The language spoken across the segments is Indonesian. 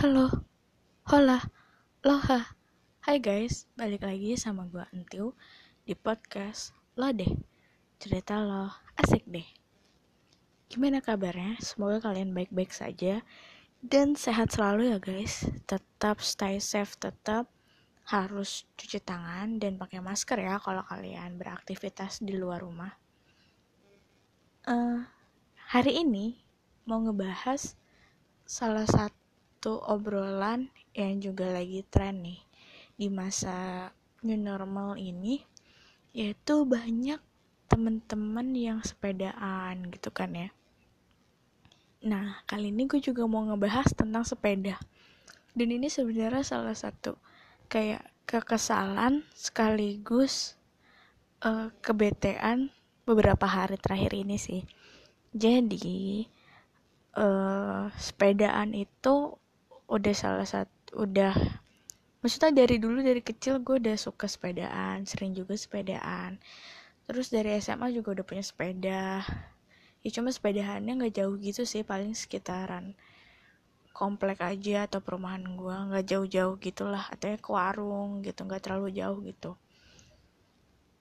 Halo, hola, loha. Hai guys, balik lagi sama gue Entiu Di podcast Lo deh Cerita lo, asik deh. Gimana kabarnya? Semoga kalian baik-baik saja Dan sehat selalu ya guys. Tetap stay safe, tetap harus cuci tangan dan pakai masker ya kalau kalian beraktivitas di luar rumah. Uh, hari ini mau ngebahas salah satu satu obrolan yang juga lagi tren nih di masa new normal ini yaitu banyak temen-temen yang sepedaan gitu kan ya. Nah kali ini gue juga mau ngebahas tentang sepeda. Dan ini sebenarnya salah satu kayak kekesalan sekaligus uh, kebetean beberapa hari terakhir ini sih. Jadi uh, sepedaan itu udah salah satu udah maksudnya dari dulu dari kecil gue udah suka sepedaan sering juga sepedaan. Terus dari SMA juga udah punya sepeda. Ya cuma sepedaannya nggak jauh gitu sih paling sekitaran komplek aja atau perumahan gue nggak jauh-jauh gitulah atau ke warung gitu nggak terlalu jauh gitu.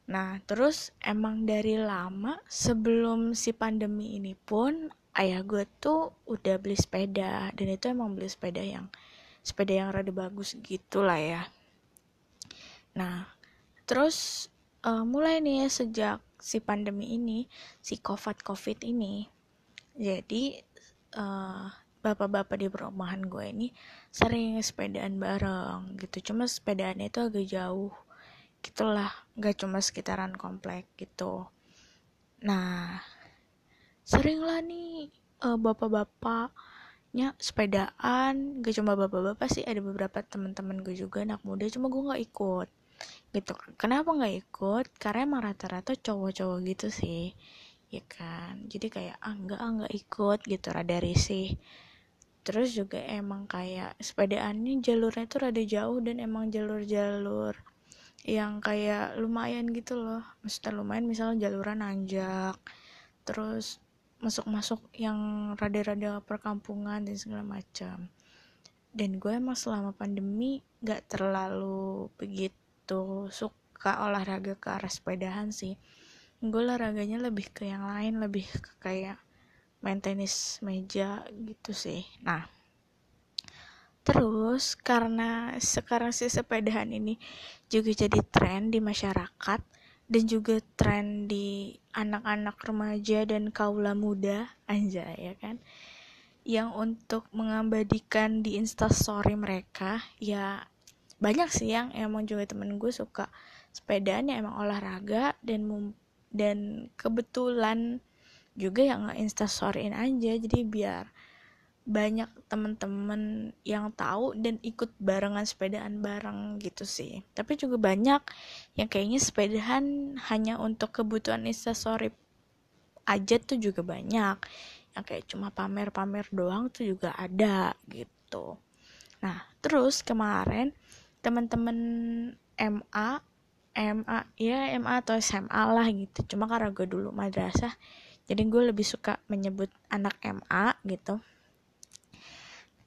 Nah terus emang dari lama sebelum si pandemi ini pun ayah gue tuh udah beli sepeda dan itu emang beli sepeda yang sepeda yang rada bagus gitu lah ya. Nah terus uh, mulai nih ya sejak si pandemi ini si covid covid ini. Jadi uh, bapak-bapak di perumahan gue ini sering sepedaan bareng gitu. Cuma sepedaannya itu agak jauh gitulah nggak cuma sekitaran komplek gitu. Nah sering lah nih uh, bapak-bapaknya sepedaan. Gak cuma bapak-bapak sih ada beberapa teman-teman gue juga anak muda. Cuma gue nggak ikut gitu kenapa nggak ikut? Karena emang rata-rata cowok-cowok gitu sih ya kan. Jadi kayak ah enggak ah nggak ikut gitu rada risih. Terus juga emang kayak sepedaannya jalurnya tuh rada jauh dan emang jalur-jalur yang kayak lumayan gitu loh. Maksudnya lumayan misalnya jaluran nanjak terus masuk-masuk yang rada-rada perkampungan dan segala macam. Dan gue emang selama pandemi gak terlalu begitu suka olahraga ke arah sepedahan sih. Gue olahraganya lebih ke yang lain lebih ke kayak main tenis meja gitu sih. Nah terus karena sekarang si sepedahan ini juga jadi tren di masyarakat dan juga tren di anak-anak remaja dan kaula muda aja ya kan? Yang untuk mengabadikan di instastory mereka ya banyak sih yang emang juga temen gue suka sepedaan ya emang olahraga dan dan kebetulan juga yang instastoryin aja. Jadi biar banyak temen-temen yang tahu dan ikut barengan sepedaan bareng gitu sih. Tapi juga banyak yang kayaknya sepedahan hanya untuk kebutuhan instastory aja tuh juga banyak. Yang kayak cuma pamer-pamer doang tuh juga ada gitu. Nah terus kemarin temen-temen MA MA ya MA atau SMA lah gitu. Cuma karena gue dulu madrasah jadi gue lebih suka menyebut anak MA gitu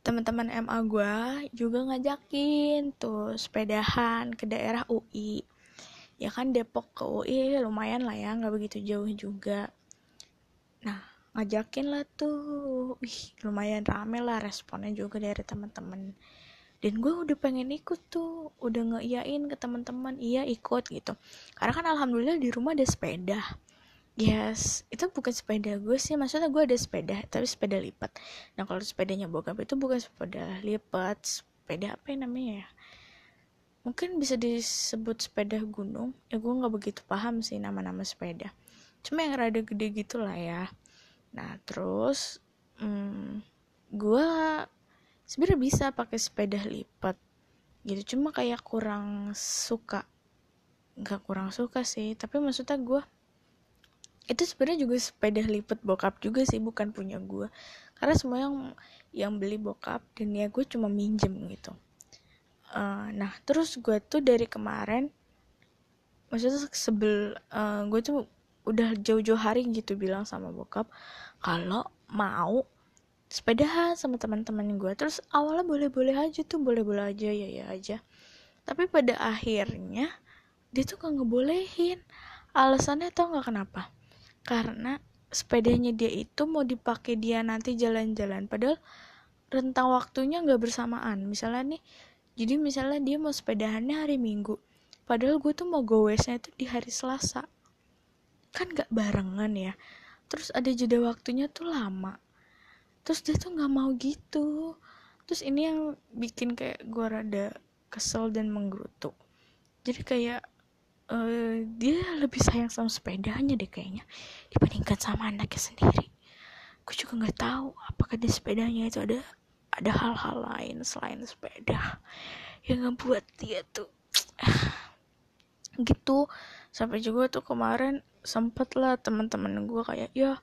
teman-teman MA gue juga ngajakin tuh sepedahan ke daerah UI ya kan Depok ke UI lumayan lah ya nggak begitu jauh juga. Nah ngajakin lah tuh. Wih lumayan rame lah responnya juga dari teman-teman. Dan gue udah pengen ikut tuh udah ngeiyain ke teman-teman iya ikut gitu. Karena kan alhamdulillah di rumah ada sepeda Yes, itu bukan sepeda gue sih, maksudnya gue ada sepeda, tapi sepeda lipat. Nah kalau sepedanya bokap itu bukan sepeda lipat, sepeda apa yang namanya ya? Mungkin bisa disebut sepeda gunung, ya gue nggak begitu paham sih nama-nama sepeda. Cuma yang rada gede gitu lah ya. Nah terus, hmm, gue sebenarnya bisa pakai sepeda lipat, gitu. Cuma kayak kurang suka, nggak kurang suka sih, tapi maksudnya gue itu sebenarnya juga sepeda lipat bokap juga sih bukan punya gue karena semua yang yang beli bokap dan ya gue cuma minjem gitu. Uh, nah terus gue tuh dari kemarin maksudnya sebel uh, gue tuh udah jauh-jauh hari gitu bilang sama bokap kalau mau sepedahan sama teman-teman gue terus awalnya boleh-boleh aja tuh boleh-boleh aja ya ya aja. Tapi pada akhirnya dia tuh gak ngebolehin. Alasannya tau gak kenapa karena sepedanya dia itu mau dipakai dia nanti jalan-jalan. Padahal rentang waktunya nggak bersamaan. Misalnya nih jadi misalnya dia mau sepedahannya hari minggu. Padahal gue tuh mau goesnya itu di hari selasa. Kan nggak barengan ya. Terus ada jeda waktunya tuh lama. Terus dia tuh nggak mau gitu. Terus ini yang bikin kayak gue rada kesel dan menggerutu. Jadi kayak uh, dia lebih sayang sama sepedanya deh kayaknya dibandingkan sama anaknya sendiri. Gue juga nggak tahu apakah di sepedanya itu ada ada hal-hal lain selain sepeda yang ngebuat dia tuh gitu. Sampai juga tuh kemarin sempet lah teman-teman gue kayak ya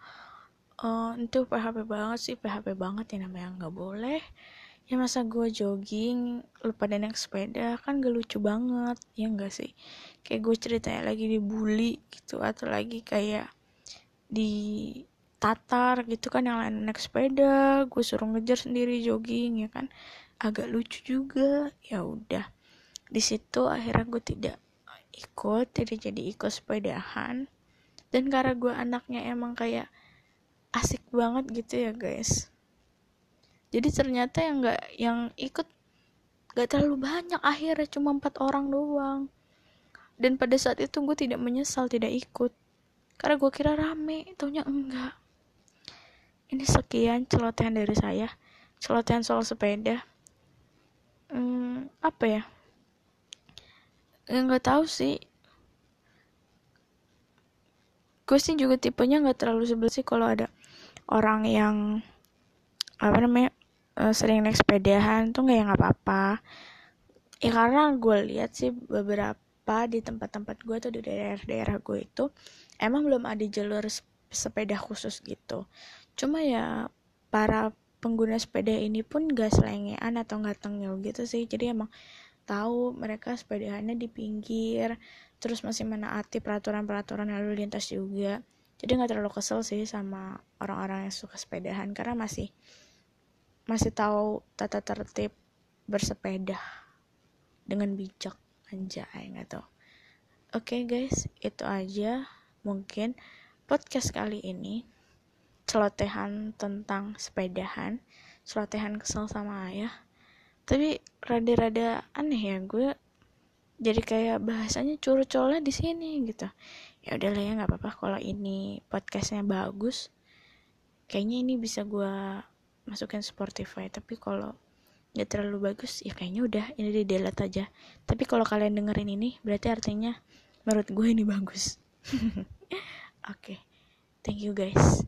uh, itu PHP banget sih PHP banget ya namanya nggak boleh ya masa gue jogging lupa dan naik sepeda kan gak lucu banget ya enggak sih? Kayak gue ceritanya lagi dibully gitu atau lagi kayak di tatar gitu kan yang lain naik sepeda gue suruh ngejar sendiri jogging ya kan? Agak lucu juga ya udah. Di situ akhirnya gue tidak ikut tidak jadi ikut sepedahan. Dan karena gue anaknya emang kayak asik banget gitu ya guys jadi ternyata yang nggak yang ikut gak terlalu banyak akhirnya cuma empat orang doang. Dan pada saat itu gue tidak menyesal tidak ikut. Karena gue kira rame taunya enggak. Ini sekian celotehan dari saya. Celotehan soal sepeda. Hmm, apa ya? Nggak tahu sih. Gue sih juga tipenya nggak terlalu sebel sih kalau ada orang yang apa namanya uh, sering naik sepedahan tuh nggak ya nggak apa-apa. Ya karena gue lihat sih beberapa di tempat-tempat gue tuh di daerah-daerah gue itu emang belum ada jalur sepeda khusus gitu. Cuma ya para pengguna sepeda ini pun gak selengean atau gak tengil gitu sih. Jadi emang tahu mereka sepedahannya di pinggir terus masih menaati peraturan-peraturan lalu lintas juga. Jadi nggak terlalu kesel sih sama orang-orang yang suka sepedahan karena masih masih tahu tata tertib bersepeda dengan bijak. Anjay nggak tahu. Oke okay, guys itu aja mungkin podcast kali ini. Celotehan tentang sepedahan. Celotehan kesel sama ayah. Tapi rada-rada aneh ya gue jadi kayak bahasanya curcolnya di sini gitu. Ya udahlah ya nggak apa-apa kalau ini podcastnya bagus. Kayaknya ini bisa gue masukin Spotify tapi kalau nggak terlalu bagus ya kayaknya udah ini di delete aja tapi kalau kalian dengerin ini berarti artinya menurut gue ini bagus oke okay. thank you guys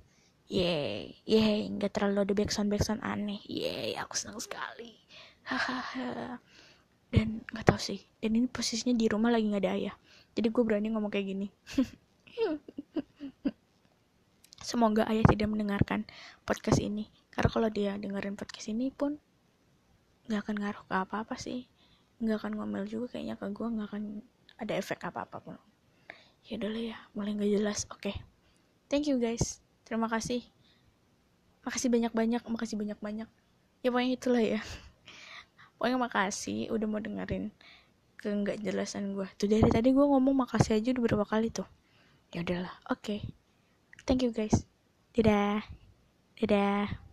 Yeay, yeay, nggak terlalu ada backsound backsound aneh. Yeay, aku senang sekali. Hahaha. Dan nggak tahu sih. Dan ini posisinya di rumah lagi nggak ada ayah jadi gue berani ngomong kayak gini semoga ayah tidak mendengarkan podcast ini. Karena kalau dia dengerin podcast ini pun nggak akan ngaruh ke apa-apa sih. Nggak akan ngomel juga kayaknya ke gue nggak akan ada efek apa-apa pun. Ya lah ya mulai nggak jelas. Oke. Okay. thank you guys. Terima kasih. Makasih banyak-banyak makasih banyak-banyak. Ya pokoknya itulah ya. Pokoknya makasih udah mau dengerin ke nggak jelasan gue tuh dari tadi gue ngomong makasih aja udah berapa kali tuh. Ya udahlah oke. okay. Thank you guys. Dadah. Dadah